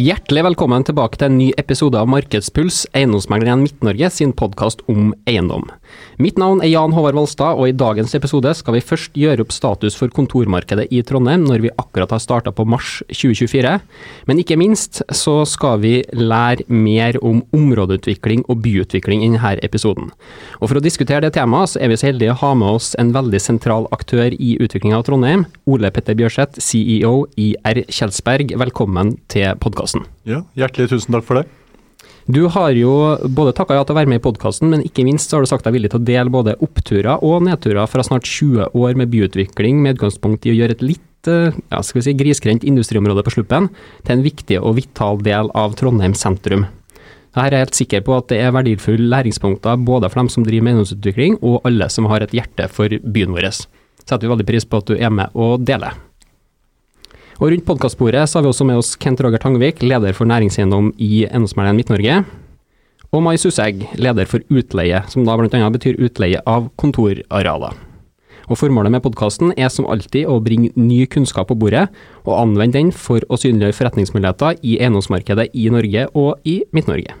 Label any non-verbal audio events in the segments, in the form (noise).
Ja, Hjertelig velkommen tilbake til en ny episode av Markedspuls, eiendomsmegleren Midt-Norge sin podkast om eiendom. Mitt navn er Jan Håvard Valstad, og i dagens episode skal vi først gjøre opp status for kontormarkedet i Trondheim, når vi akkurat har starta på mars 2024. Men ikke minst så skal vi lære mer om områdeutvikling og byutvikling i denne episoden. Og for å diskutere det temaet, så er vi så heldige å ha med oss en veldig sentral aktør i utviklinga av Trondheim. Ole Petter Bjørseth, CEO i R. Kjelsberg, velkommen til podkasten. Ja, hjertelig tusen takk for det. Du har jo både takka ja til å være med i podkasten, men ikke minst så har du sagt deg villig til å dele både oppturer og nedturer fra snart 20 år med byutvikling, med utgangspunkt i å gjøre et litt eh, ja, skal vi si, grisgrendt industriområde på Sluppen til en viktig og vital del av Trondheim sentrum. Her er jeg helt sikker på at det er verdifulle læringspunkter både for dem som driver med eiendomsutvikling, og alle som har et hjerte for byen vår. Setter vi veldig pris på at du er med og deler. Og Rundt podkastbordet har vi også med oss Kent Roger Tangvik, leder for næringseiendom i Eiendomsmegleren Midt-Norge. Og Mai Susegg, leder for utleie, som da bl.a. betyr utleie av kontorarealer. Og Formålet med podkasten er som alltid å bringe ny kunnskap på bordet, og anvende den for å synliggjøre forretningsmuligheter i eiendomsmarkedet i Norge og i Midt-Norge.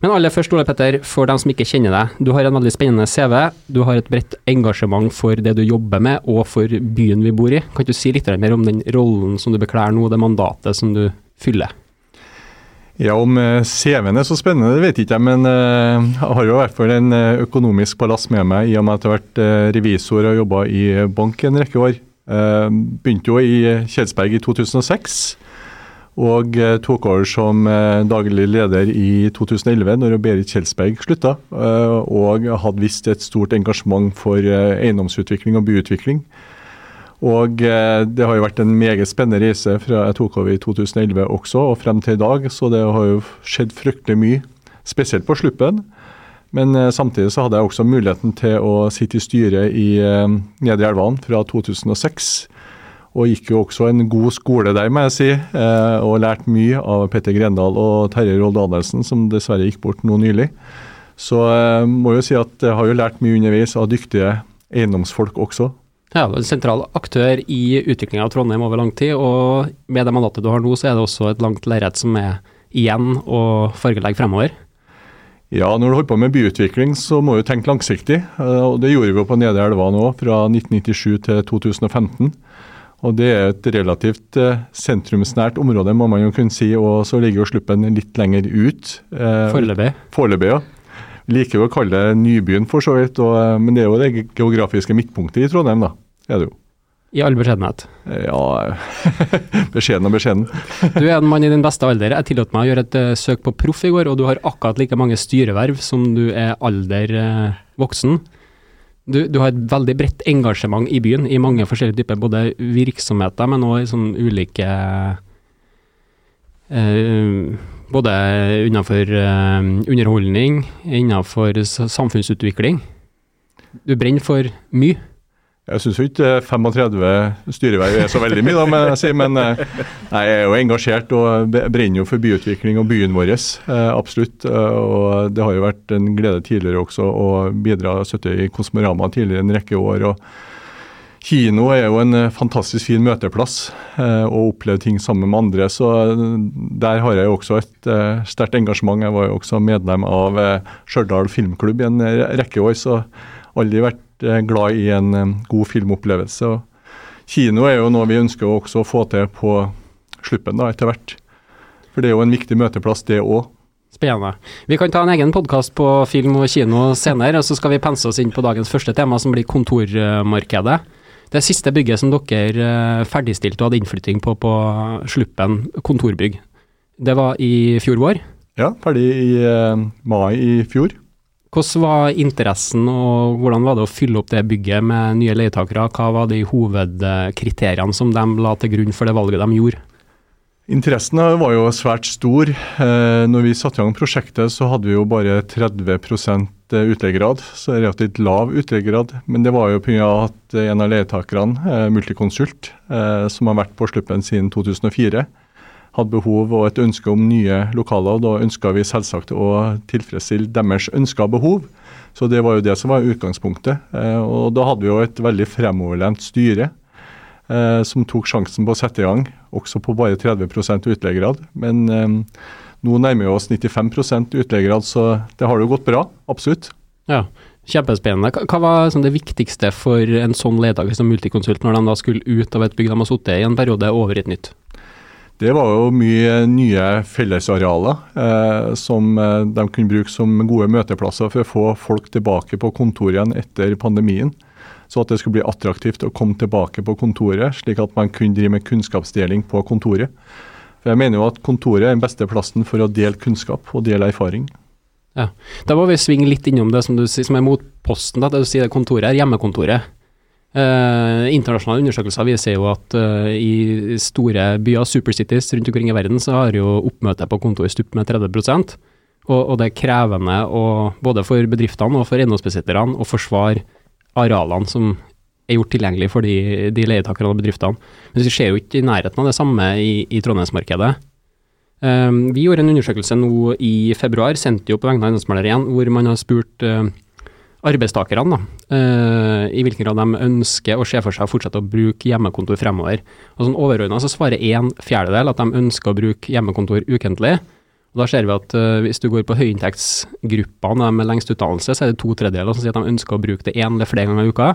Men aller først, Ole Petter, for dem som ikke kjenner deg. Du har en veldig spennende CV. Du har et bredt engasjement for det du jobber med, og for byen vi bor i. Kan du si litt mer om den rollen som du bekler nå, det mandatet som du fyller? Ja, Om eh, CV-en er så spennende, det vet jeg ikke. Men eh, jeg har jo i hvert fall en eh, økonomisk palass med meg i og med at jeg har vært revisor og jobba i bank en rekke år. Begynte jo i Kjelsberg i 2006 og eh, tok over som eh, daglig leder i 2011, når Berit Kjelsberg slutta. Eh, og hadde vist et stort engasjement for eiendomsutvikling og byutvikling. Og det har jo vært en meget spennende reise fra jeg tok over i 2011 også, og frem til i dag. Så det har jo skjedd fryktelig mye, spesielt på sluppen. Men samtidig så hadde jeg også muligheten til å sitte i styret i Nedre Elvan fra 2006 og gikk jo også en god skole der, må jeg si. Eh, og lærte mye av Petter Grendal og Terje Rold Danielsen, som dessverre gikk bort nå nylig. Så jeg eh, må jo si at jeg har jo lært mye underveis av dyktige eiendomsfolk også. Ja, du er en sentral aktør i utviklinga av Trondheim over lang tid, og med det mandatet du har nå, så er det også et langt lerret som er igjen å fargelegge fremover? Ja, når du holder på med byutvikling, så må du tenke langsiktig. Eh, og Det gjorde vi jo på Nedre Elva nå, fra 1997 til 2015. Og Det er et relativt eh, sentrumsnært område, må man jo kunne si. og Så ligger jo Sluppen litt lenger ut. Eh, Foreløpig. Foreløpig, ja. Liker jo å kalle det Nybyen, for så vidt. Og, eh, men det er jo det geografiske midtpunktet i Trondheim, da. Er det jo. I all beskjedenhet? Ja, (laughs) beskjeden og beskjeden. (laughs) du er en mann i din beste alder. Jeg tillot meg å gjøre et uh, søk på proff i går, og du har akkurat like mange styreverv som du er alder uh, voksen. Du, du, har et veldig bredt engasjement i byen, i mange forskjellige typer både virksomheter, men òg i sånn ulike eh, Både innenfor eh, underholdning, innenfor samfunnsutvikling. Du brenner for mye. Jeg syns ikke 35 styreverv er så veldig mye, da, men, jeg, men nei, jeg er jo engasjert og brenner jo for byutvikling og byen vår. Eh, absolutt. Eh, og Det har jo vært en glede tidligere også å bidra støtte i Kosmorama tidligere en rekke år. og Kino er jo en fantastisk fin møteplass å oppleve ting sammen med andre. Så der har jeg jo også et sterkt engasjement. Jeg var jo også medlem av Stjørdal filmklubb i en rekke år, så aldri vært Eh, glad i en eh, god filmopplevelse. Og kino er jo noe vi ønsker å få til på Sluppen da, etter hvert. For det er jo en viktig møteplass, det òg. Spennende. Vi kan ta en egen podkast på film og kino senere, og så skal vi pense oss inn på dagens første tema, som blir kontormarkedet. Det siste bygget som dere eh, ferdigstilte og hadde innflytting på på Sluppen kontorbygg, det var i fjor vår? Ja, ferdig i mai i fjor. Hvordan var interessen, og hvordan var det å fylle opp det bygget med nye leietakere? Hva var de hovedkriteriene som de la til grunn for det valget de gjorde? Interessen var jo svært stor. Eh, når vi satte i gang prosjektet, så hadde vi jo bare 30% utleiegrad, så relativt lav utleiegrad. Men det var jo pga. at en av leietakerne, eh, Multiconsult, eh, som har vært på Sluppen siden 2004, hadde behov og et ønske om nye lokaler. og Da ønska vi selvsagt å tilfredsstille deres ønsker og behov. Så det var jo det som var utgangspunktet. Eh, og da hadde vi jo et veldig fremoverlent styre. eh, som tok sjansen på å sette i gang, også på bare 30% utleiegrad. Men eh, nå nærmer vi oss 95% utleiegrad, så det har jo gått bra, absolutt. Ja, Kjempespennende. Hva var sånn, det viktigste for en sånn leder som multikonsult, når de da skulle ut av et bygg de har sittet i en periode, over i et nytt? Det var jo mye nye fellesarealer eh, som eh, de kunne bruke som gode møteplasser for å få folk tilbake på kontoret igjen etter pandemien. Så at det skulle bli attraktivt å komme tilbake på kontoret, slik at man kunne drive med kunnskapsdeling på kontoret. For Jeg mener jo at kontoret er den beste plassen for å dele kunnskap og dele erfaring. Ja, Da må vi svinge litt innom det som du som er motposten. Da. Det du sier kontoret er hjemmekontoret. Uh, internasjonale undersøkelser viser jo at eh, i store byer, supercities rundt omkring i verden, så har jo oppmøtet på kontor stupt med 30 og, og det er krevende å, både for bedriftene og for eiendomsbesitterne å forsvare arealene som er gjort tilgjengelig for de, de leietakerne og bedriftene. Men vi ser jo ikke i nærheten av det samme i, i Trondheimsmarkedet. Eh, vi gjorde en undersøkelse nå i februar, sendte jo på vegne av Eiendomsmegler 1, hvor man har spurt uh, arbeidstakerne, uh, i hvilken grad de ønsker å se for seg å fortsette å bruke hjemmekontor fremover. Og sånn Overordna så svarer en fjerdedel at de ønsker å bruke hjemmekontor ukentlig. Og Da ser vi at uh, hvis du går på høyinntektsgruppene med lengst utdannelse, så er det to tredjedeler som sier at de ønsker å bruke det én eller flere ganger i uka.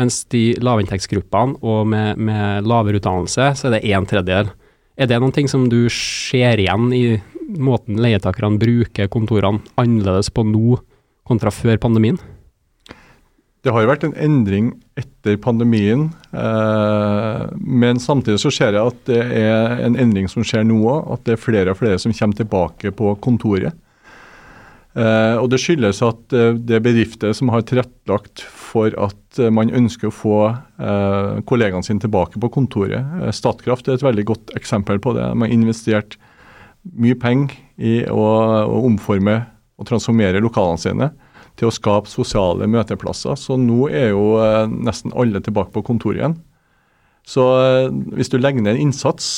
Mens de lavinntektsgruppene og med, med lavere utdannelse, så er det én tredjedel. Er det noen ting som du ser igjen i måten leietakerne bruker kontorene annerledes på nå kontra før pandemien? Det har jo vært en endring etter pandemien, eh, men samtidig så ser jeg at det er en endring som skjer nå òg. At det er flere og flere som kommer tilbake på kontoret. Eh, og Det skyldes at eh, det er bedrifter som har tilrettelagt for at man ønsker å få eh, kollegaene sine tilbake på kontoret. Statkraft er et veldig godt eksempel på det. Man har investert mye penger i å, å omforme og transformere lokalene sine til å skape sosiale møteplasser. Så nå er jo eh, nesten alle tilbake på kontoret igjen. Så eh, hvis du legger ned en innsats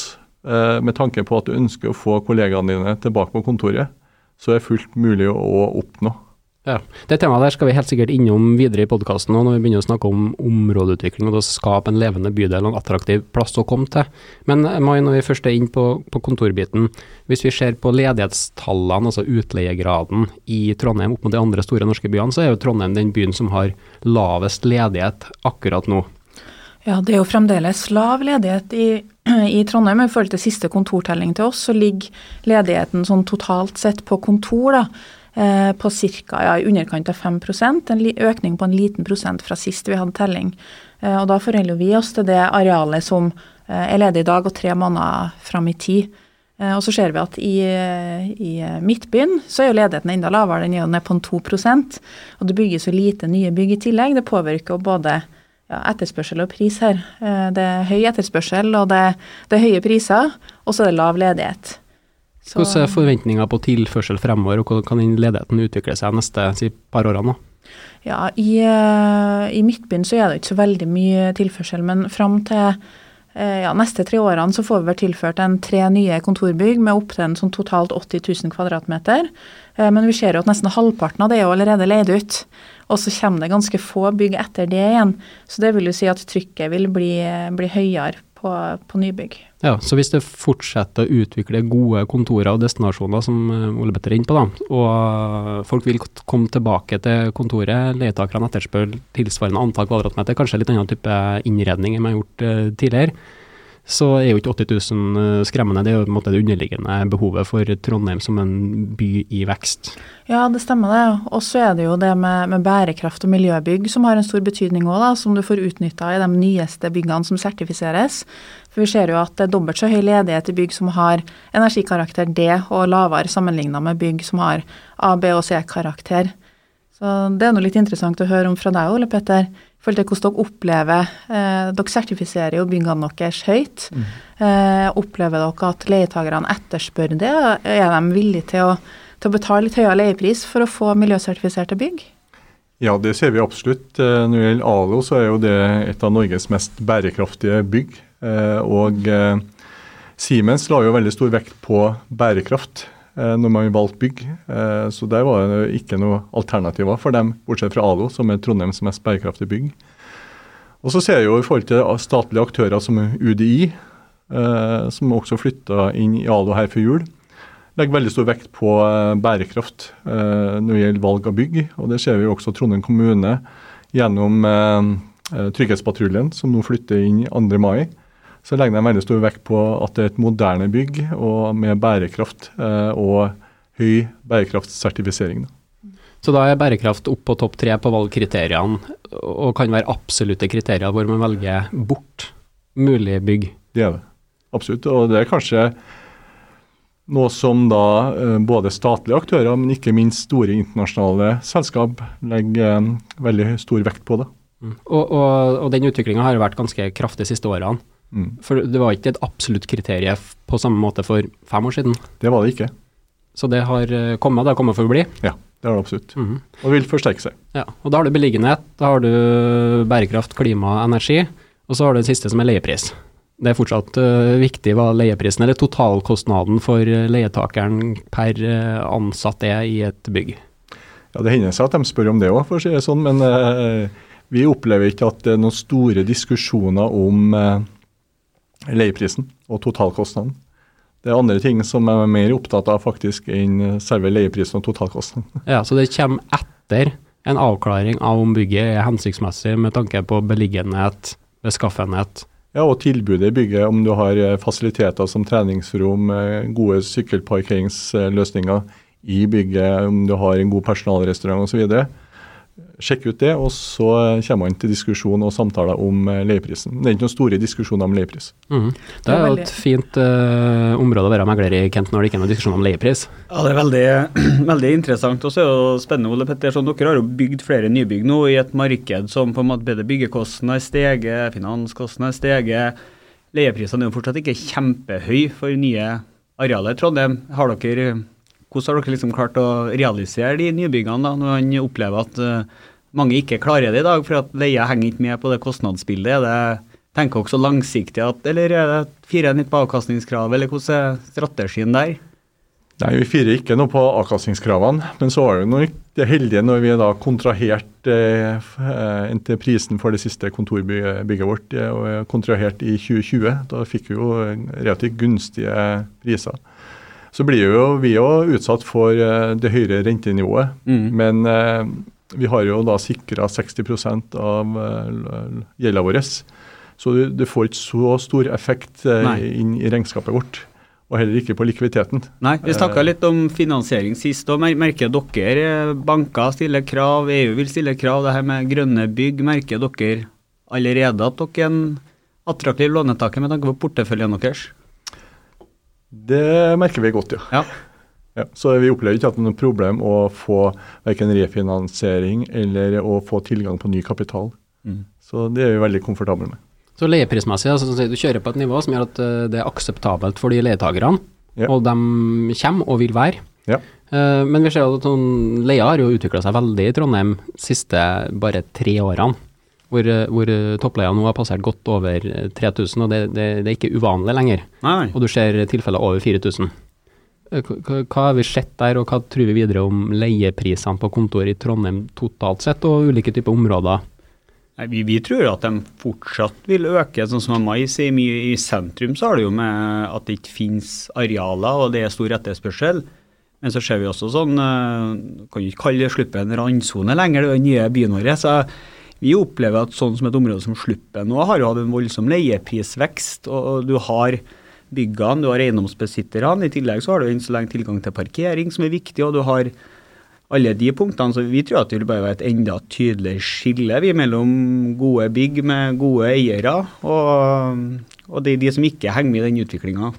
eh, med tanke på at du ønsker å få kollegaene dine tilbake på kontoret, så er det fullt mulig å, oppnå. Ja, Det temaet der skal vi helt sikkert innom videre i podkasten når vi begynner å snakke om områdeutvikling og å skape en levende bydel og en attraktiv plass å komme til. Men Mai, når vi først er inne på, på, kontorbiten, hvis vi ser på ledighetstallene, altså utleiegraden i Trondheim opp mot de andre store norske byene, så er jo Trondheim den byen som har lavest ledighet akkurat nå. Ja, det er jo fremdeles lav ledighet i, i Trondheim. I forhold til siste kontortelling til oss, så ligger ledigheten sånn totalt sett på kontor, da Eh, på ca. Ja, i underkant av 5% en økning på en liten prosent fra sist vi hadde telling. Eh, og Da forholder vi oss til det arealet som eh, er ledig i dag og tre måneder fram i tid. Og så ser vi at i, i Midtbyen så er jo ledigheten enda lavere, den er ned på en 2% Og det bygges jo lite nye bygg i tillegg. Det påvirker jo både ja, etterspørsel og pris her. Det er høy etterspørsel, og det, det er høye priser, og så er det lav ledighet. Så, Hvordan er forventninga på tilførsel fremover, og hvordan kan den ledigheten utvikle seg neste si, par årene? Ja, i, eh, i, Midtbyen så er det ikke så veldig mye tilførsel, men fram til eh, ja, neste tre årene så får vi vel tilført en tre nye kontorbygg med opptil en sånn totalt 80 000 kvadratmeter. Eh, men vi ser jo at nesten halvparten av det er jo allerede leid ut. Og så kommer det ganske få bygg etter det igjen. Så det vil jo si at trykket vil bli, bli høyere på, på nybygg. Ja, så hvis det fortsetter å utvikle gode kontorer og destinasjoner, som eh, Ole Petter er inne på, da, og eh, folk vil komme tilbake til kontoret, leietakerne etterspør tilsvarende antall kvadratmeter, kanskje litt annen type innredning enn man har gjort uh, tidligere, så er jo ikke 80 000 skremmende. Det er jo på en måte det underliggende behovet for Trondheim som en by i vekst. Ja, det stemmer det. Og så er det jo det med, med, bærekraft og miljøbygg som har en stor betydning òg, som du får utnytta i de nyeste byggene som sertifiseres. For vi ser jo at det er dobbelt så høy ledighet i bygg som har energikarakter D, og lavere sammenligna med bygg som har A, B og C-karakter. Så det er noe litt interessant å høre om fra deg, Ole Petter. Forhold til hvordan dere opplever eh, Dere sertifiserer jo byggene deres høyt. Mm. Eh, opplever dere at leietakerne etterspør det? Er de villige til å, til å betale litt høyere leiepris for å få miljøsertifiserte bygg? Ja, det ser vi absolutt. Eh, når det gjelder ALO, så er jo det et av Norges mest bærekraftige bygg. Eh, og eh, Siemens la jo veldig stor vekt på bærekraft når man valgte bygg. Så der var det ikke noe alternativer for dem, bortsett fra ALO, som er Trondheims mest bærekraftige bygg. Og så ser jeg jo i forhold til statlige aktører som UDI, eh, som også flytta inn i ALO her før jul, legger veldig stor vekt på eh, bærekraft eh, når det gjelder valg av bygg. Og det ser vi jo også Trondheim kommune gjennom eh, eh, Trygghetspatruljen, som nå flytter inn 2. mai. Så legger de veldig stor vekt på at det er et moderne bygg og med bærekraft eh, og høy bærekraftsertifisering. Så da er bærekraft opp på topp tre på valgkriteriene, og kan være absolutte kriterier hvor man velger bort mulige bygg? Det er det. Absolutt. Og det er kanskje noe som da eh, både statlige aktører, men ikke minst store internasjonale selskap legger eh, veldig stor vekt på det. Mm. Og, og, og, den utviklinga har vært ganske kraftig de siste årene. Mm. For det var ikke et absolutt kriterium på samme måte for fem år siden? Det var det ikke. Så det har eh, kommet, det har kommet for å bli? Ja, det har det absolutt. Mm. Og vil forsterke seg. Ja, og Da har du beliggenhet, da har du bærekraft, klima, energi, og så har du det siste som er leiepris det er fortsatt uh, viktig hva leieprisen eller totalkostnaden for uh, leietakeren per uh, ansatt er i et bygg. Ja, Det hender seg at de spør om det òg, for å si det sånn. Men vi opplever ikke at det er noen store diskusjoner om leieprisen og totalkostnaden. Det er andre ting som jeg er mer opptatt av faktisk enn selve leieprisen og totalkostnaden. (laughs) Ja, Så det kommer etter en avklaring av om bygget er hensiktsmessig med tanke på beliggenhet, beskaffenhet ja, og tilbudet i bygget, om du har eh, fasiliteter som treningsrom, eh, gode sykkelparkeringsløsninger i bygget, om du har en god personalrestaurant osv. Sjekk ut det, og så kommer man til diskusjon og samtaler om eh, leieprisen. Det er ikke noen store diskusjoner om leiepris. Mm. Det er jo et fint uh, område å være megler i, Kent, når det ikke er noen diskusjon om leiepris. Ja, det er veldig, (clears throat) veldig interessant. Og så er det spennende, Ole Petterson. Dere har jo bygd flere nybygg nå i et marked som på en måte bedre byggekostnader er steget, finanskostnadene har steget. Leieprisene er jo fortsatt ikke kjempehøye for nye arealer i Trondheim. Har dere hvordan har dere liksom klart å realisere de nybyggene, da, når han opplever at uh, mange ikke klarer det i dag, for at leia henger ikke med på det kostnadsbildet? Er det, tenker dere så langsiktig at, eller er det fire nytt på avkastningskrav, eller hvordan er strategien der? Nei, Vi firer ikke noe på avkastningskravene, men så var det noe heldige når vi da kontraherte eh, prisen for det siste kontorbygget vårt eh, kontrahert i 2020. Da fikk vi jo relativt gunstige priser. Så blir jo vi jo utsatt for eh, det høyere rentenivået. Mm. Men eh, vi har jo da sikra 60 av uh, gjelda vår. Så du, du, får ikke så stor effekt eh, inn i regnskapet vårt. Og heller ikke på likviditeten. Nei, Vi snakka litt om finansiering sist. og Merker dere banker stiller krav, EU vil stille krav, det her med grønne bygg. Merker dere allerede at dere er en attraktiv lånetaker med tanke på porteføljen deres? Det merker vi godt, ja. ja. ja så vi opplever ikke at det er noe problem å få verken refinansiering eller å få tilgang på ny kapital. Mm. Så det er vi veldig komfortable med. Så leieprismessig, altså, du kjører på et nivå som gjør at eh, det er akseptabelt for de leietakerne, ja. og de kommer og vil være. Ja. Uh, men vi ser at sånn, leia har jo utvikla seg veldig i Trondheim de siste bare tre årene hvor, hvor toppleia nå har passert godt over 3000, og det, det, det er ikke uvanlig lenger. Nei. Og du ser tilfeller over 4000. Hva har vi sett der, og hva tror vi videre om leieprisene på kontor i Trondheim totalt sett, og ulike typer områder? Nei, vi, vi, tror at de fortsatt vil øke. Sånn som Mai sier, mye i sentrum så har det jo med at det ikke finnes arealer, og det er stor etterspørsel. Men så ser vi også sånn, eh, kan ikke kalle Sluppen randsone lenger, det er den nye byen vår. så vi opplever at sånn som et område som Sluppen nå har jo hatt en voldsom leieprisvekst. og Du har byggene, du har eiendomsbesitterne. I tillegg så har du enn så lenge tilgang til parkering, som er viktig. og du har alle de punktene, så Vi tror at det vil bare være et enda tydeligere skille vi mellom gode bygg med gode eiere, og, og de, de som ikke henger med i den utviklinga.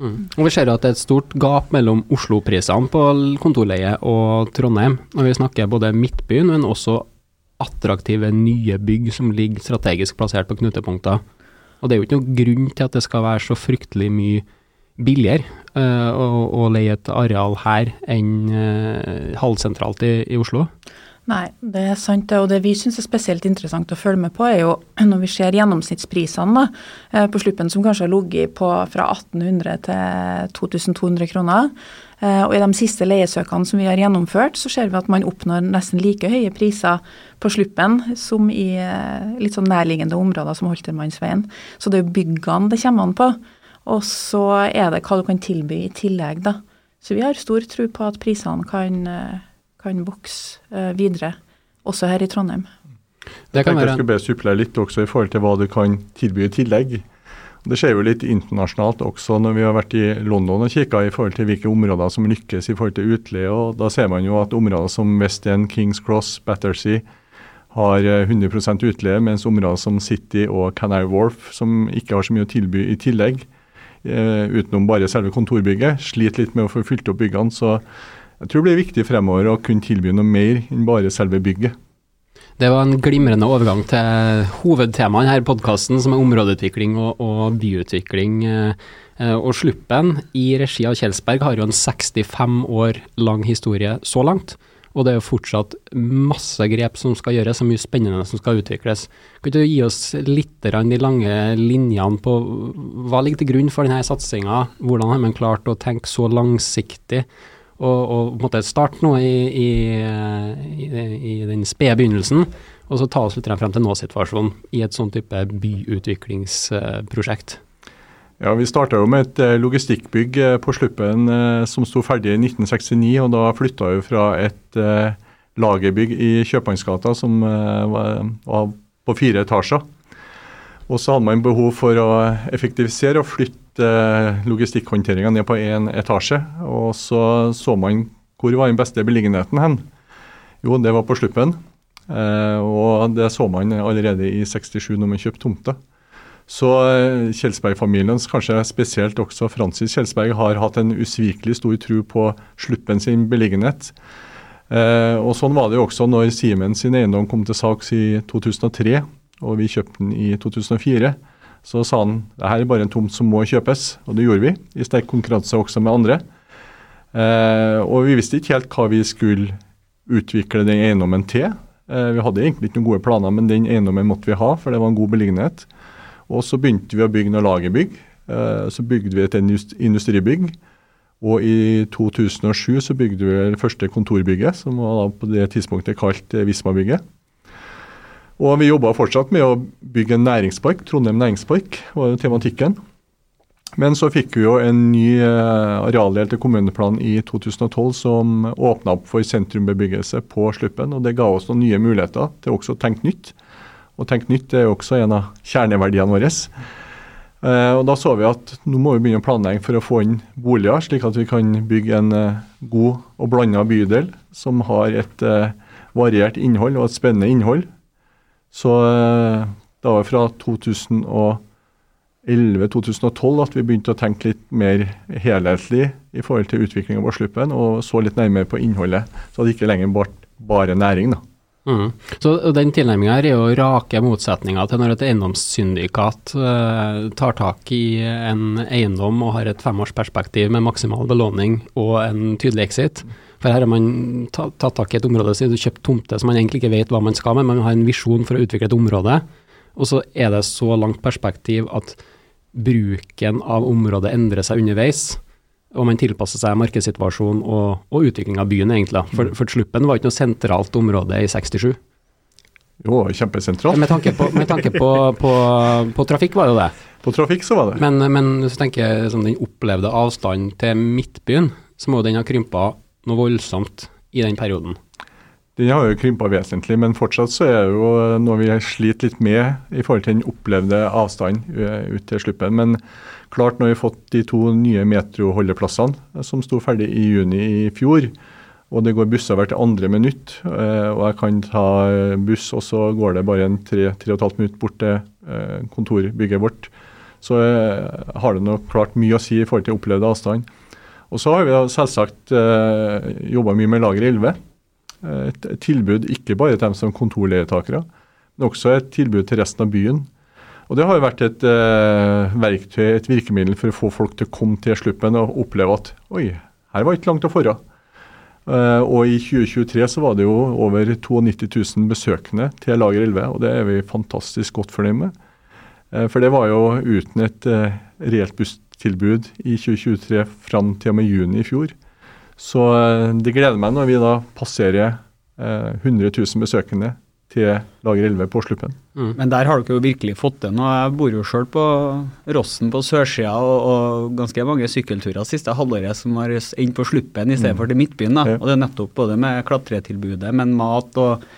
Mm. Vi ser at det er et stort gap mellom Oslo-prisene på kontorleie og Trondheim. Når vi snakker både Midtbyen, men også attraktive nye bygg som ligger strategisk plassert på knutepunkter. Og det er jo ikke noen grunn til at det skal være så fryktelig mye billigere uh, å, å, leie et areal her enn uh, halvsentralt i, i, Oslo. Nei, det er sant. Og det vi syns er spesielt interessant å følge med på, er jo (clears throat) når vi ser gjennomsnittsprisene da, uh, på sluppen, som kanskje har ligget fra 1800 til 2200 kroner. Eh, og i de siste leiesøkene som vi har gjennomført, så ser vi at man oppnår nesten like høye priser på Sluppen som i eh, litt sånn nærliggende områder som Holtermannsveien. Så det er jo byggene det kommer an på. Og så er det hva du kan tilby i tillegg, da. Så vi har stor tro på at prisene kan, kan vokse videre, også her i Trondheim. Det kan jeg være... Jeg skulle be supplere litt også i forhold til hva du kan tilby i tillegg. Det skjer jo litt internasjonalt også når vi har vært i London og kikka i forhold til hvilke områder som lykkes i forhold til utleie. og Da ser man jo at områder som West End, Kings Cross, Battersea har 100 eh, utleie, mens områder som City og Canary Wharf, som ikke har så mye å tilby i tillegg, eh, utenom bare selve kontorbygget, sliter litt med å få fylt opp byggene. Så jeg tror det blir viktig fremover å kunne tilby noe mer enn bare selve bygget. Det var en glimrende overgang til hovedtemaet her i podkasten, som er områdeutvikling og, og byutvikling. Eh, og Sluppen i regi av Kjelsberg har jo en 65 år lang historie så langt. Og det er jo fortsatt masse grep som skal gjøres, og mye spennende som skal utvikles. Kan du gi oss litt de lange linjene på hva ligger til grunn for denne satsinga? Hvordan har man klart å tenke så langsiktig? Og, og starte noe i, i, i, i den spede begynnelsen, og så ta oss litt frem til nå-situasjonen i et sånn type byutviklingsprosjekt. Ja, Vi starta med et eh, logistikkbygg eh, på Sluppen eh, som sto ferdig i 1969. og Da flytta vi fra et lagerbygg i Kjøpmannsgata som var på fire etasjer. Og så hadde man behov for å effektivisere og flytte eh, logistikkhåndteringa ned på én etasje. Og så så man hvor var den beste beliggenheten hen. Jo, det var på Sluppen. Eh, og det så man allerede i 67 når man kjøpte tomta. Så eh, Kjelsberg-familien, kanskje spesielt også Francis Kjelsberg, har hatt en usvikelig stor tro på Sluppen sin beliggenhet. og Sånn var det jo også når Siemens sin eiendom kom til saks i 2003 og vi kjøpte den i 2004. Så sa han det her er bare en tomt som må kjøpes, og det gjorde vi, i sterk konkurranse også med andre. Eh, og vi visste ikke helt hva vi skulle utvikle den eiendommen til. Eh, vi hadde egentlig ikke noen gode planer, men den eiendommen måtte vi ha, for det var en god beliggenhet. Og så begynte vi å bygge noen lagerbygg. Eh, så bygde vi et industribygg. Og i 2007 så bygde vi det første kontorbygget, som var på det tidspunktet kalt Visma-bygget. Og vi jobber fortsatt med å bygge en næringspark. Trondheim næringspark var tematikken. Men så fikk vi jo en ny eh, arealdel til kommuneplanen i 2012 som åpna opp for sentrumbebyggelse på Sluppen. og Det ga oss noen nye muligheter til også å tenke nytt. Og tenke nytt er jo også en av kjerneverdiene våre. Eh, og Da så vi at nå må vi begynne å planlegge for å få inn boliger, slik at vi kan bygge en eh, god og blanda bydel som har et variert innhold og et spennende innhold så eh, det var fra 2011-2012 at vi begynte å tenke litt mer helhetlig i forhold til utvikling av Sluppen, og så litt nærmere på innholdet. Så det ikke lenger ble bare næring. da. Mm. Så Den tilnærminga er jo rake motsetninger til når et eiendomssyndikat uh, tar tak i en eiendom og har et femårsperspektiv med maksimal belåning og en tydelig exit. For her har man tatt, tak i et område, så kjøpt tomte som man egentlig ikke vet hva man skal med, men man har en visjon for å utvikle et område. Og så er det så langt perspektiv at bruken av området endrer seg underveis. Og man tilpasser seg markedssituasjonen og, og utvikling av byen, egentlig. For, for Sluppen var ikke noe sentralt område i 67. Jo, kjempesentralt. Med tanke, på, med tanke på, på, på, trafikk var jo det. På trafikk så var det. Men, men hvis du tenker sånn, den opplevde avstanden til Midtbyen, så må den ha krympa noe voldsomt i den perioden? Den har jo krympa vesentlig, men fortsatt så er det jo noe vi sliter litt med i forhold til den opplevde avstanden ut til Sluppen. Men klart, når vi har fått de to nye metroholdeplassene som sto ferdig i juni i fjor, og det går busser hvert andre minutt, eh, og jeg kan ta buss, og så går det bare en tre-tre og et halvt minutt bort til eh, kontorbygget vårt, så eh, har det nok klart mye å si i forhold til opplevd avstand. Og så har vi selvsagt eh, jobba mye med Lager 11. Eh, et, et, tilbud ikke bare til dem som kontorleietakere, men også et tilbud til resten av byen. Og Det har jo vært et eh, verktøy, et virkemiddel for å få folk til å komme til Sluppen og oppleve at oi, her var ikke langt å forra. Eh, og i 2023 så var det jo over 92 000 besøkende til Lager 11, og det er vi fantastisk godt fornøyd med. Eh, for det var jo uten et uh, reelt buss tilbud i 2023 fram til og med juni i fjor. Så eh, det gleder meg når vi da passerer eh, 100 000 besøkende til Lager 11 på Sluppen. Mm. Men der har dere jo virkelig fått det nå. Jeg bor jo sjøl på Rossen på sørsida, og, og, ganske mange sykkelturer siste halvåret som har endt på Sluppen i stedet mm. for til Midtbyen. da. Ja. Og det er nettopp både med klatretilbudet, men mat og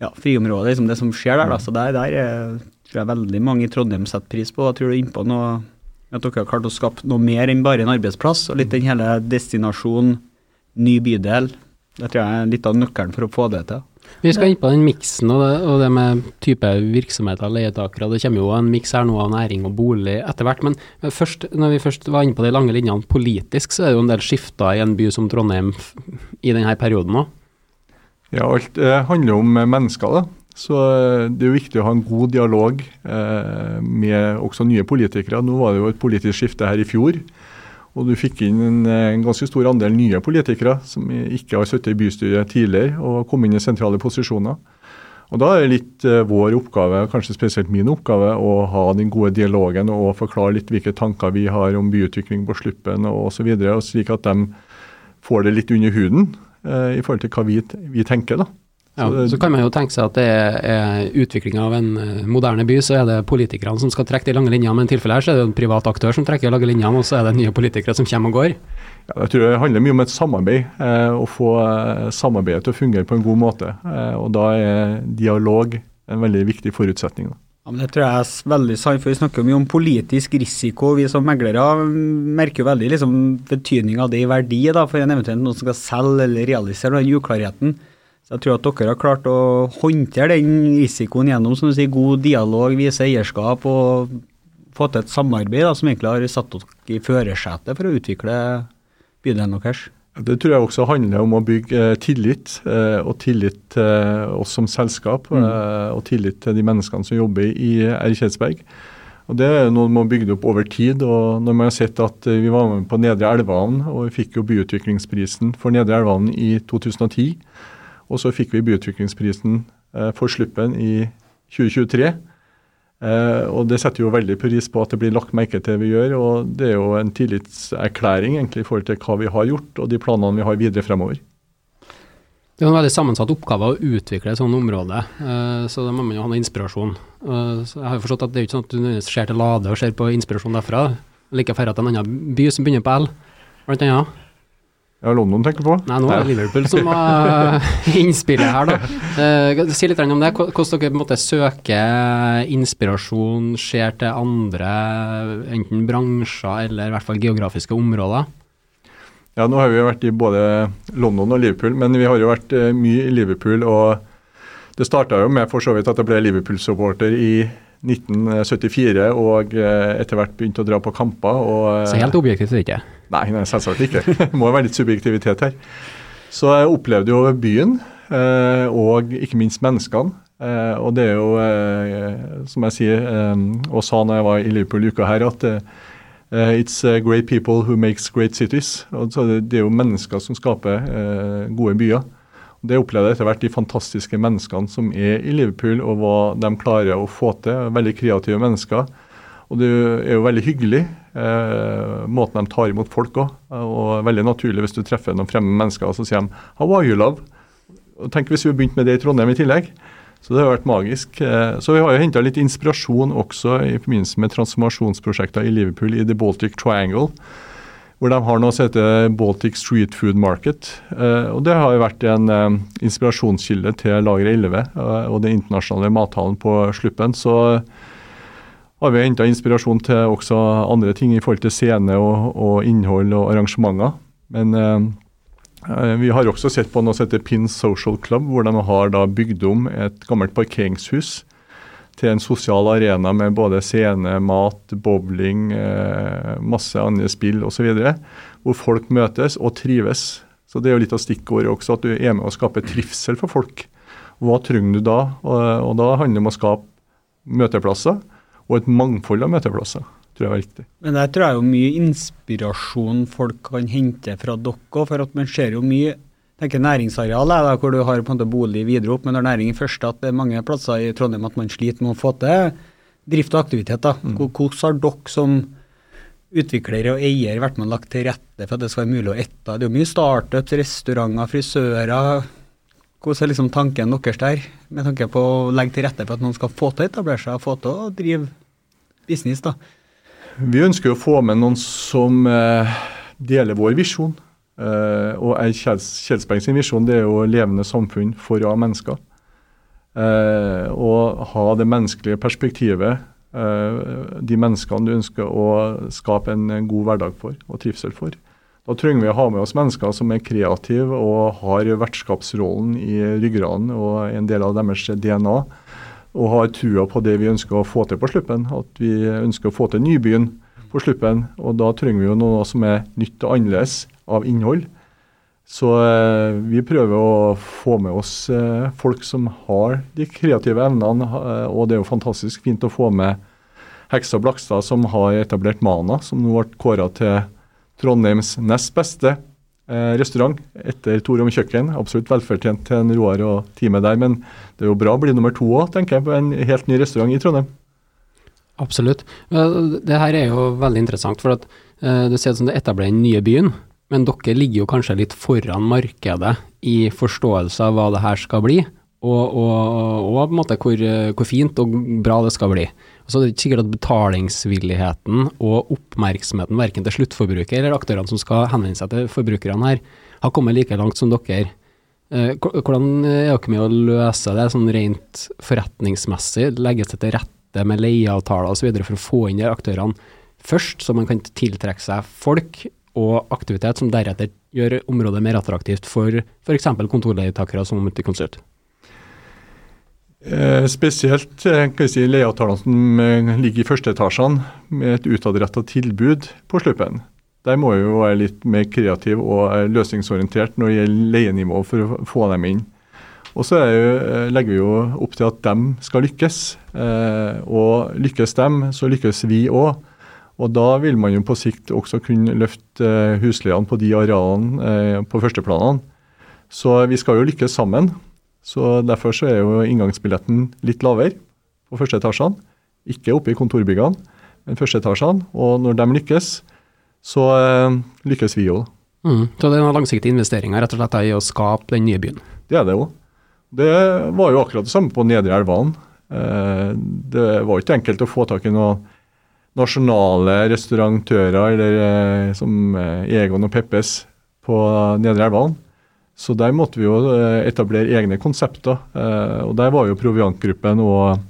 ja, friområdet, liksom det som skjer der. da. Mm. Så der, der er, tror jeg veldig mange i Trondheim setter pris på. Jeg tror du er innpå noe at dere har klart å skape noe mer enn bare en arbeidsplass, og litt den hele destinasjon, ny bydel. Det tror jeg er litt av nøkkelen for å få det til. Vi skal inn på den miksen og det, og det med type virksomheter, leietakere. Det kommer jo en miks her nå av næring og bolig etter hvert. Men først, når vi først var inne på de lange linjene politisk, så er det jo en del skifter i en by som Trondheim i denne perioden òg? Ja, alt eh, handler om mennesker. da. Så eh, det er jo viktig å ha en god dialog eh, med også nye politikere. Nå var det jo et politisk skifte her i fjor. Og du fikk inn en, en, ganske stor andel nye politikere som ikke har sittet i bystyret tidligere og kom inn i sentrale posisjoner. Og Da er det litt eh, vår oppgave, kanskje spesielt min oppgave, å ha den gode dialogen og forklare litt hvilke tanker vi har om byutvikling på Sluppen osv., slik at de får det litt under huden eh, i forhold til hva vi, vi tenker. da. Ja, så kan man jo tenke seg at det er utviklinga av en eh, moderne by, så er det politikerne som skal trekke de lange linjene. Men i tilfellet her så er det en privat aktør som trekker de lange linjene, og så er det nye politikere som kommer og går. Ja, jeg tror det handler mye om et samarbeid, eh, å få eh, samarbeidet til å fungere på en god måte. Eh, og Da er dialog en veldig viktig forutsetning. Da. Ja, men Det tror jeg er veldig sant, for vi snakker mye om politisk risiko. Vi som meglere merker jo veldig liksom, betydning av det i verdi da, for en eventuelt noen som skal selge eller realisere den uklarheten. Jeg tror at dere har klart å håndtere den risikoen gjennom som du sier, god dialog, vise eierskap og få til et samarbeid da, som egentlig har satt dere i førersetet for å utvikle bydelen deres. Det tror jeg også handler om å bygge eh, tillit, eh, og tillit til oss som selskap. Mm. Eh, og tillit til de menneskene som jobber i R. Og Det er noe man har bygd opp over tid. og når man har sett at Vi var med på Nedre Elvehavn, og vi fikk jo byutviklingsprisen for Nedre Elvehavn i 2010. Og så fikk vi byutviklingsprisen eh, for Sluppen i 2023. Eh, og Det setter jo veldig pris på at det blir lagt merke til det vi gjør. og Det er jo en tillitserklæring egentlig i forhold til hva vi har gjort og de planene vi har videre fremover. Det er en veldig sammensatt oppgave å utvikle et sånt område, eh, så da må man jo ha noe inspirasjon. Så jeg har jo forstått at det er ikke sånn at du nødvendigvis ser til Lade og ser på inspirasjon derfra. Like før at en annen by som begynner på L, blant annet. Ja, London tenker på? Nei, nå er det Liverpool som var (laughs) innspillet her, da. Uh, si litt om det. Hvordan dere på en måte søker inspirasjon, ser til andre, enten bransjer eller i hvert fall geografiske områder? Ja, nå har vi vært i både London og Liverpool, men vi har jo vært uh, mye i Liverpool. og Det starta jo med for så vidt at jeg ble Liverpool-supporter i 1974 og etter hvert begynte å dra på kamper. Og, Så helt objektivt er det ikke? Nei, nei selvsagt ikke. (laughs) Det må være litt subjektivitet her. Så jeg opplevde jo byen, eh, og ikke minst menneskene. Eh, og det er jo, eh, som jeg sier, og sa når jeg var i Liverpool uka her, at it's great people who makes great cities. Og det er jo mennesker som skaper gode byer. Det opplevde jeg etter hvert de fantastiske menneskene som er i Liverpool, og hva de klarer å få til. Veldig kreative mennesker. Og det er jo veldig hyggelig, eh, måten de tar imot folk òg. Og veldig naturlig hvis du treffer noen fremmede mennesker og så sier de 'How are you, love?' Og Tenk hvis vi begynte med det i Trondheim i tillegg. Så det har vært magisk. Eh, så vi har jo henta litt inspirasjon også i forbindelse med transformasjonsprosjekter i Liverpool i The Baltic Triangle. Hvor de har noe som heter Baltic Street Food Market. Eh, og Det har jo vært en eh, inspirasjonskilde til Lager 11 og den internasjonale mathallen på Sluppen. Så har vi henta inspirasjon til også andre ting i forhold til scene og, og innhold og arrangementer. Men eh, vi har også sett på noe som heter Pin Social Club, hvor de har da bygd om et gammelt parkeringshus til en sosial arena med både scene, mat, bowling, eh, masse andre spill osv. Hvor folk møtes og trives. Så Det er jo litt av stikkordet også, at du er med å skape trivsel for folk. Hva trenger du da? Og, og da handler det om å skape møteplasser og et mangfold av møteplasser. tror jeg er viktig. Men der tror jeg jo mye inspirasjon folk kan hente fra dere for at man ser jo mye tenker næringsareal da, hvor du har på en måte bolig videre opp, men når næring i første at det er mange plasser i Trondheim at man sliter med å få til drift og aktivitet. da. Mm. Hvordan har dere som utvikler og eier vært med og lagt til rette for at det skal være mulig å ette? Det er jo mye startups, restauranter, frisører. Hvordan er liksom tanken deres der, med tanke på å legge til rette for at noen skal få til å etablere seg, få til å drive business? da? Vi ønsker å få med noen som eh, deler vår visjon. Eh, og Kjelsberg sin visjon det er jo levende samfunn for av mennesker. Eh, og ha det menneskelige perspektivet de menneskene du ønsker å skape en god hverdag for og trivsel for. Da trenger vi å ha med oss mennesker som er kreative og har vertskapsrollen i ryggraden og en del av deres DNA. Og har trua på det vi ønsker å få til på Sluppen. At vi ønsker å få til nybyen på Sluppen. Og da trenger vi jo noe som er nytt og annerledes av innhold. Så eh, vi prøver å få med oss eh, folk som har de kreative evnene. Eh, og det er jo fantastisk fint å få med Heksa Blakstad, som har etablert Mana, som nå ble kåra til Trondheims nest beste restaurant etter Torom kjøkken. Absolutt velfortjent til en Roar og teamet der, men det er jo bra å bli nummer to òg, tenker jeg, på en helt ny restaurant i Trondheim. Absolutt. Det her er jo veldig interessant, for at det ser ut som det etablerer den nye byen. Men dere ligger jo kanskje litt foran markedet i forståelse av hva det her skal bli, og, og, og på en måte hvor, hvor, fint og bra det skal bli. Så er det ikke sikkert at betalingsvilligheten og oppmerksomheten verken til sluttforbruker eller aktørene som skal henvende seg til forbrukerne her, har kommet like langt som dere. Eh, hvordan er dere med å løse det sånn rent forretningsmessig? Legges det til rette med leieavtaler osv. for å få inn de aktørene først, så man kan tiltrekke seg folk og aktivitet som deretter gjør området mer attraktivt for f.eks. kontorleietakere som Multiconsult? Eh, spesielt kan kan si, leieavtalene som eh, ligger i første etasjene, med et utadretta tilbud på sluppen. Der må vi jo være litt mer kreative og eh, løsningsorientert når det gjelder leienivå for å få dem inn. Og så eh, legger vi jo opp til at de skal lykkes. Eh, og lykkes dem, så lykkes vi òg. Og Da vil man jo på sikt også kunne løfte eh, husleiene på de arealene eh, på førsteplanene. Så vi skal jo lykkes sammen. Så Derfor så er jo inngangsbilletten litt lavere på første etasjene. Ikke oppe i kontorbyggene, men første etasjene. Og når de lykkes, så eh, lykkes vi òg. Mm, så det er noen langsiktige investeringer rett og slett i å skape den nye byen? Det er det òg. Det var jo akkurat det samme på Nedre Elvan. Det var ikke enkelt å få tak i noen nasjonale restaurantører eller, eh, som eh, Egon og Peppes på Nedre Elvan. Så der måtte vi jo eh, etablere egne konsepter. og Der var jo Proviantgruppen og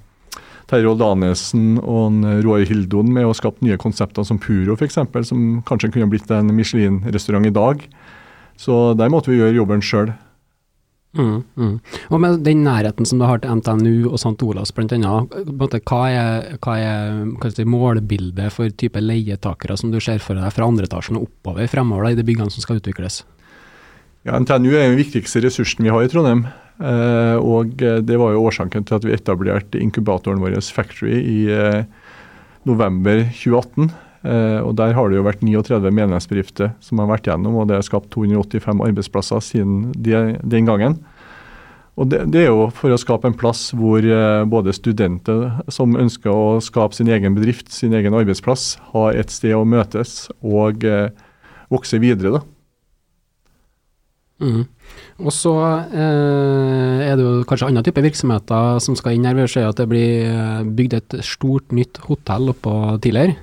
Terje Oldanesen og Roar Hildon med å skape nye konsepter som Puro f.eks., som kanskje kunne blitt en Michelin-restaurant i dag. Så der måtte vi gjøre jobben sjøl. Mm, mm. Og med den nærheten som du har til NTNU og St. Olavs bl.a., hva er, hva er si, målbildet for type leietakere som du ser for deg fra andre etasjen og oppover fremover da, i de byggene som skal utvikles? Ja, NTNU er den viktigste ressursen vi har i Trondheim. Eh, og Det var jo årsaken til at vi etablerte inkubatoren vår Factory i eh, november 2018. Uh, og Der har det jo vært 39 medlemsbedrifter som har vært gjennom, og det er skapt 285 arbeidsplasser siden de, den gangen. Og det, det, er jo for å skape en plass hvor både studenter som ønsker å skape sin egen bedrift, sin egen arbeidsplass, har et sted å møtes og vokse videre. da. Mm. Og så eh, er det jo kanskje andre typer virksomheter som skal inn her. Vi ser at det blir bygd et stort nytt hotell oppå tidligere.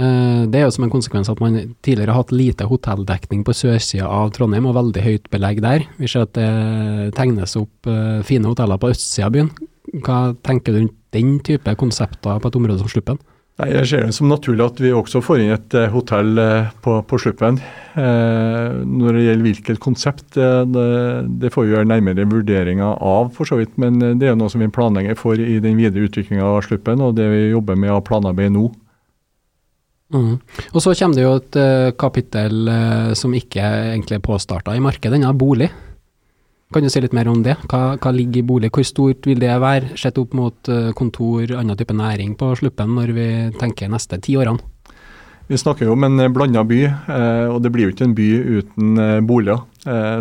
Eh, det er jo som en konsekvens at man tidligere har hatt lite hotelldekning på sørsida av Trondheim, og veldig høyt belegg der. Vi ser at det tegnes opp eh, fine hoteller på østsida av byen. Hva tenker du rundt den type konsepter på et område som Sluppen? Nei, Jeg ser det som naturlig at vi også får inn et uh, hotell uh, på, på, Sluppen. Uh, når det gjelder hvilket konsept, det, det, får vi gjøre nærmere vurderinger av, for så vidt. Men det er noe som vi planlegger for i den videre utviklinga av Sluppen, og det vi jobber med av planarbeid nå. Mm. Og så kommer det jo et kapittel som ikke egentlig er påstarta i markedet, denne bolig. Kan du si litt mer om det? Hva, hva, ligger i bolig? Hvor stort vil det være, sett opp mot uh, kontor, annen type næring på Sluppen, når vi tenker neste ti årene? Vi snakker jo om en blanda by, og det blir jo ikke en by uten boliger.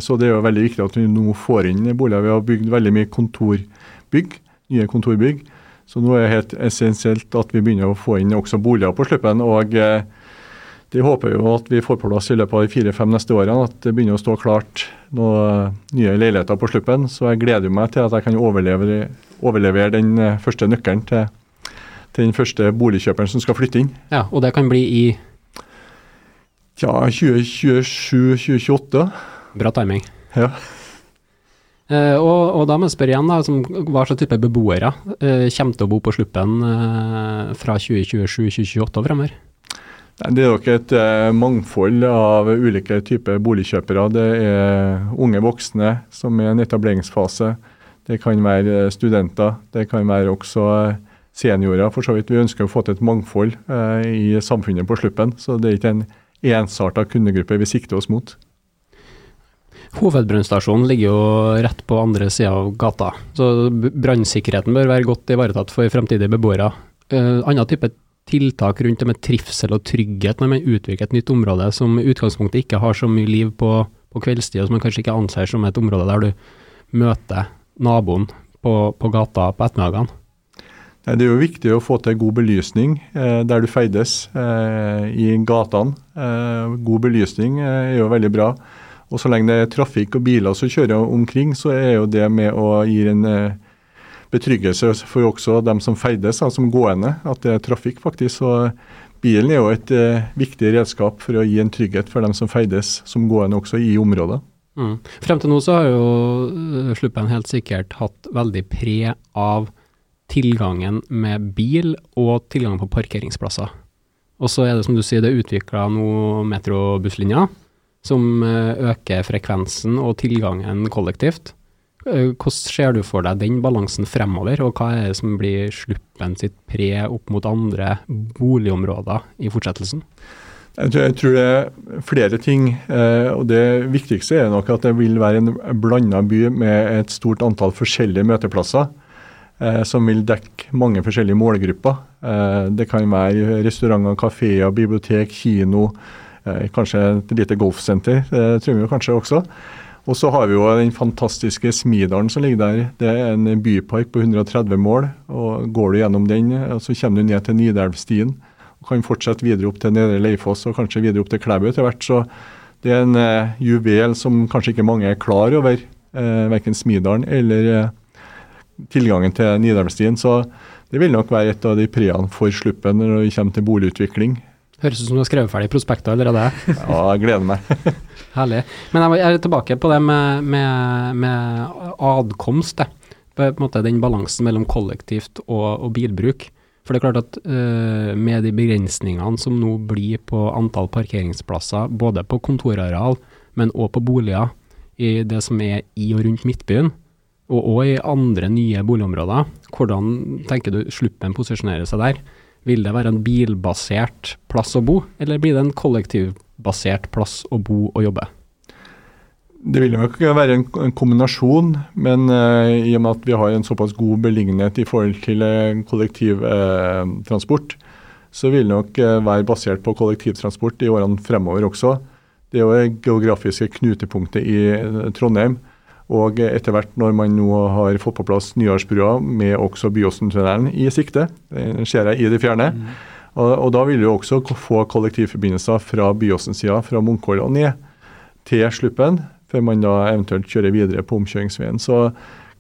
Så det er jo veldig viktig at vi nå får inn boliger. Vi har bygd veldig mye kontorbygg, nye kontorbygg. Så nå er det helt essensielt at vi begynner å få inn også boliger på Sluppen. og eh, det håper vi jo at vi får på plass i løpet av de fire-fem neste årene. At det begynner å stå klart noen nye leiligheter på Sluppen. Så jeg gleder meg til at jeg kan overlevere, overlevere den eh, første nøkkelen til, til, den første boligkjøperen som skal flytte inn. Ja, Og det kan bli i Ja, 2027-2028. Bra timing. Ja. Uh, og, og, da må jeg spørre igjen, da, som, hva slags type beboere uh, kommer til å bo på Sluppen uh, fra 2027-2028 og fremover? Det er nok et eh, mangfold av ulike typer boligkjøpere. Det er unge voksne som er i en etableringsfase. Det kan være studenter. Det kan være også seniorer. for så vidt. Vi ønsker å få til et mangfold eh, i samfunnet på Sluppen. Så det er ikke en ensarta kundegruppe vi sikter oss mot. Hovedbrannstasjonen ligger jo rett på andre sida av gata, så brannsikkerheten bør være godt ivaretatt for fremtidige beboere. Uh, annen type tiltak rundt det med trivsel og trygghet når man utvikler et nytt område som i utgangspunktet ikke har så mye liv på, på kveldstid, og som man kanskje ikke anser som et område der du møter naboen på, på gata på ettermiddagene? Det er jo viktig å få til god belysning eh, der du ferdes eh, i gatene. Eh, god belysning eh, er jo veldig bra. Og så lenge det er trafikk og biler som kjører omkring, så er jo det med å gi en eh, betryggelse for også dem som ferdes, som gående, at det er trafikk, faktisk. Så bilen er jo et eh, viktig redskap for å gi en trygghet for dem som ferdes som gående også i området. Mm. Frem til nå så har jo uh, Sluppen helt sikkert hatt veldig pre av tilgangen med bil og tilgangen på parkeringsplasser. Og så er det som du sier, det er utvikla noen metrobusslinjer som eh, øker frekvensen og tilgangen kollektivt. Eh, hvordan ser du for deg den balansen fremover, og hva er det som blir sluppen sitt pre opp mot andre boligområder i fortsettelsen? Jeg tror det er flere ting. Eh, og Det viktigste er nok at det vil være en blanda by med et stort antall forskjellige møteplasser. Som vil dekke mange forskjellige målgrupper. Det kan være restauranter, kafeer, bibliotek, kino, Eh, kanskje et lite golfsenter, det trenger vi kanskje også. Og så har vi jo den fantastiske Smidalen som ligger der. Det er en bypark på 130 mål. og Går du gjennom den, så kommer du ned til Nidelvstien. og Kan fortsette videre opp til Nedre Leifoss og kanskje videre opp til Klæbu etter hvert. Så det er en eh, juvel som kanskje ikke mange er klar over, eh, verken Smidalen eller eh, tilgangen til Nidelvstien. Så det vil nok være et av de preene for Sluppen når det kommer til boligutvikling. Høres ut som du har skrevet ferdig prospektet allerede. (laughs) ja, jeg gleder meg. (laughs) Herlig. Men jeg er tilbake på det med, med, med adkomst. På en måte den balansen mellom kollektivt og, og bilbruk. For det er klart at uh, med de begrensningene som nå blir på antall parkeringsplasser, både på kontorareal, men òg på boliger i det som er i og rundt Midtbyen, og òg i andre nye boligområder, hvordan tenker du Sluppen posisjonerer seg der? Vil det være en bilbasert plass å bo, eller blir det en kollektivbasert plass å bo og jobbe? Det vil nok være en, kombinasjon, men uh, i og med at vi har en såpass god beliggenhet i forhold til uh, kollektivtransport, uh, så vil det nok være basert på kollektivtransport i årene fremover også. Det er jo det geografiske knutepunktet i Trondheim. Og etter hvert når man nå har fått på plass Nyårsbrua med også Byåsen-tunnelen i sikte, den ser jeg i det fjerne, mm. og, og, da vil du også få kollektivforbindelser fra Byåsen-sida, fra Munkhold og ned til Sluppen, før man da eventuelt kjører videre på omkjøringsveien. Så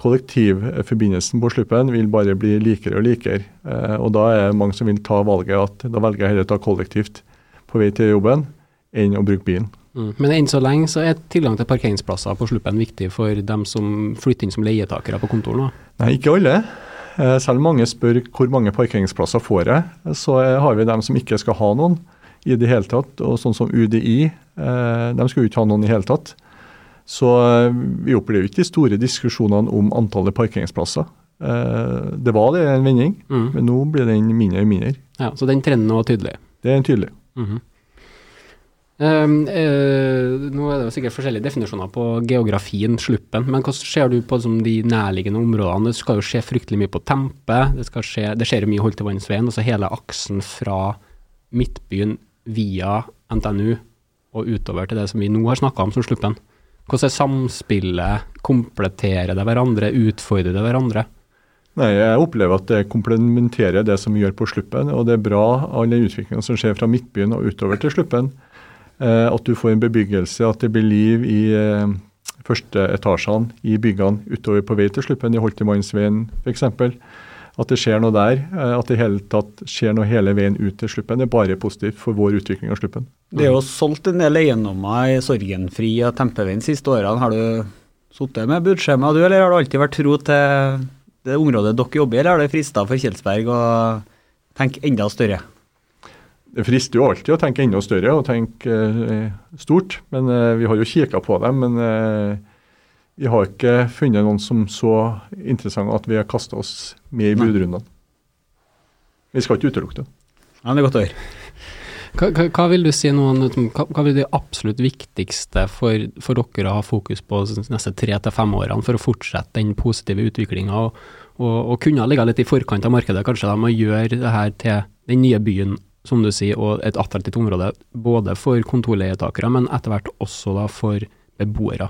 kollektivforbindelsen på Sluppen vil bare bli likere og likere. Eh, og da er det mange som vil ta valget at da velger jeg heller å ta kollektivt på vei til jobben enn å bruke bilen. Mm. Men enn så lenge så er tilgang til parkeringsplasser på Sluppen viktig for dem som flytter inn som leietakere på kontoret? Nei, ikke alle. Eh, selv om mange spør hvor mange parkeringsplasser får jeg, så har vi dem som ikke skal ha noen i det hele tatt. Og sånn som UDI, eh, de skal jo ikke ha noen i hele tatt. Så eh, vi opplever ikke de store diskusjonene om antallet parkeringsplasser. Det var det en vending, mm. men nå blir den mindre og mindre. Ja, Så den trenden var tydelig? Det er tydelig. Mm -hmm. Um, uh, nå er det jo sikkert forskjellige definisjoner på geografien, sluppen, men hvordan ser du på de nærliggende områdene? Det skal jo skje fryktelig mye på Tempe, det, skje, det skjer mye vannsveien, altså hele aksen fra Midtbyen via NTNU og utover til det som vi nå har snakka om som sluppen. Hvordan er samspillet? Kompletterer det hverandre? Utfordrer det hverandre? Nei, Jeg opplever at det komplementerer det som vi gjør på Sluppen. Og det er bra all den utviklinga som skjer fra Midtbyen og utover til Sluppen. Eh, at du får en bebyggelse, at det blir liv i eh, første etasjene i byggene utover på vei til Sluppen, i Holtermannsveien f.eks. At det skjer noe der. Eh, at det i hele tatt skjer noe hele veien ut til Sluppen. Er bare positivt for vår utvikling av Sluppen. Det er jo solgt en del eiendommer i Sorgenfri og Tempeveien siste årene. Har du sittet med budskjema du, eller har du alltid vært tro til det området dere jobber i, eller har det frista for Kjelsberg å tenke enda større? Det frister jo alltid å tenke enda større og tenke eh, stort. men eh, Vi har jo kikka på dem, men eh, vi har ikke funnet noen som så interessante at vi har kasta oss med i budrundene. Vi skal ikke utelukke det. Ja, det er godt å høre. Hva, hva, hva, vil du si noen, hva, hva det absolutt viktigste for, for, dere å ha fokus på de neste tre til fem årene for å fortsette den positive utviklinga og, og, og, kunne ligge litt i forkant av markedet, kanskje de må gjøre det her til den nye byen, som du sier, og et attraktivt område både for kontorleietakere, men etter hvert også da for beboere?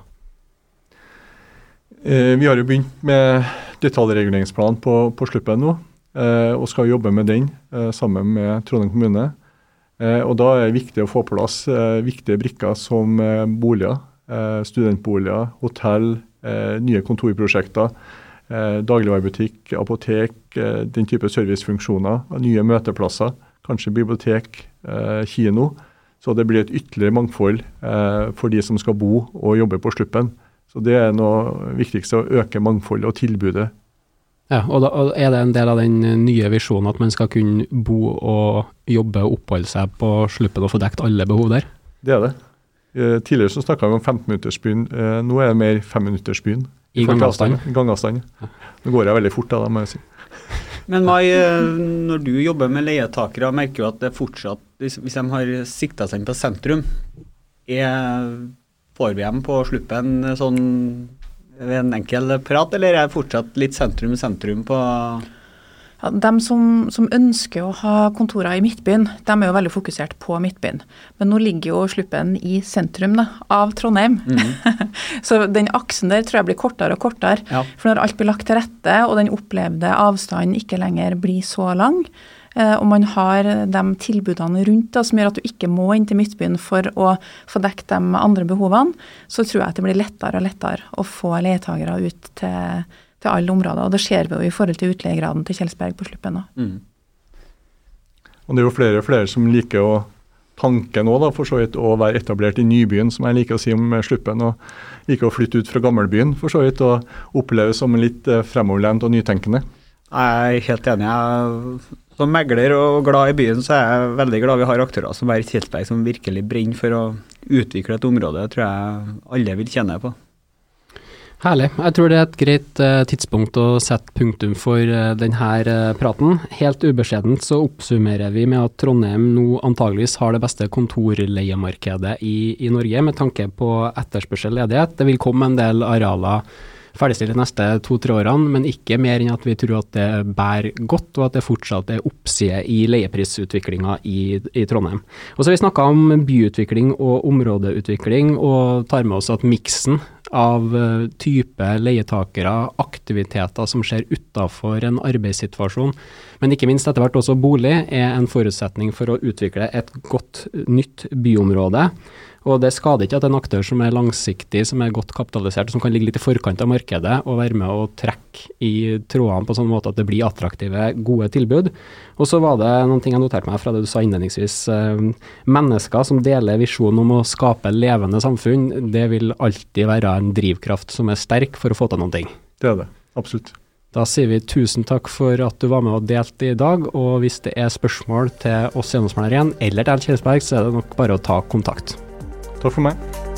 Eh, vi har jo begynt med detaljreguleringsplanen på, på Sluppen nå, eh, og skal jobbe med den eh, sammen med Trondheim kommune. Eh, og Da er det viktig å få på plass eh, viktige brikker som eh, boliger, studentboliger, hotell, nye kontorprosjekter, dagligvarebutikk, apotek, den type servicefunksjoner, nye møteplasser, kanskje bibliotek, kino. Så det blir et ytterligere mangfold for de som skal bo og jobbe på Sluppen. Så Det er noe viktigste, å øke mangfoldet og tilbudet ja, og da er det en del av den nye visjonen at man skal kunne bo og jobbe og oppholde seg på sluppen og få dekt alle behov der? Det er det. Eh, tidligere så snakka vi om 15-minuttersbyen. Eh, nå er det mer femminuttersbyen. I gangavstand? Gangavstand. Nå går jeg veldig fort, da, må jeg si. Men Mai, eh, når du jobber med leietakere, merker du at det fortsatt, hvis de har sikta seg inn på sentrum, er, får vi dem på sluppen sånn ved en enkel prat, eller er det fortsatt litt sentrum-sentrum på ja, de som, som, ønsker å ha kontorer i Midtbyen, de er jo veldig fokusert på Midtbyen. Men nå ligger jo Sluppen i sentrum da, av Trondheim. Mm. (laughs) så den aksen der tror jeg blir kortere og kortere. Ja. For når alt blir lagt til rette, og den opplevde avstanden ikke lenger blir så lang, Eh, og man har de tilbudene rundt da, som gjør at du ikke må inn til Midtbyen for å få dekket de andre behovene, så tror jeg at det blir lettere og lettere å få leietagere ut til, til alle områder. Og det ser vi jo i forhold til utleiegraden til Kjelsberg på Sluppen òg. Mm. Og det er jo flere og flere som liker å tanke nå, da, for så vidt å være etablert i nybyen, som jeg liker å si om Sluppen. Og liker å flytte ut fra gammelbyen, for så vidt, og oppleves som litt eh, fremoverlent og nytenkende. Jeg er helt enig. Jeg som megler og glad i byen, så er jeg veldig glad vi har aktører som Berg Kjelsberg, som virkelig brenner for å utvikle et område. Det tror jeg alle vil kjenne på. Herlig. Jeg tror det er et greit uh, tidspunkt å sette punktum for uh, denne uh, praten. Helt ubeskjedent så oppsummerer vi med at Trondheim nå antageligvis har det beste kontorleiemarkedet i, i Norge, med tanke på etterspørsel ledighet. Det vil komme en del arealer ferdigstilt de neste to-tre årene, men ikke mer enn at vi tror at det bærer godt, og at det fortsatt er oppside i leieprisutviklinga i, i, Trondheim. Og så har vi snakka om byutvikling og områdeutvikling, og tar med oss at miksen av eh, type leietakere, aktiviteter som skjer utafor en arbeidssituasjon, men ikke minst etter hvert også bolig, er en forutsetning for å utvikle et godt nytt byområde. Og det skader ikke at en aktør som er langsiktig, som er godt kapitalisert, som kan ligge litt i forkant av markedet og være med å trekke i trådene på sånn måte at det blir attraktive, gode tilbud. Og så var det noen ting jeg noterte meg fra det du sa innledningsvis. Eh, mennesker som deler visjonen om å skape levende samfunn, det vil alltid være en drivkraft som er sterk for å få til noen ting. Det er det, absolutt. Da sier vi tusen takk for at du var med og delte i dag, og hvis det er spørsmål til oss gjennomsmålere igjen, eller til Kjelsberg, så er det nok bare å ta kontakt. Takk for meg.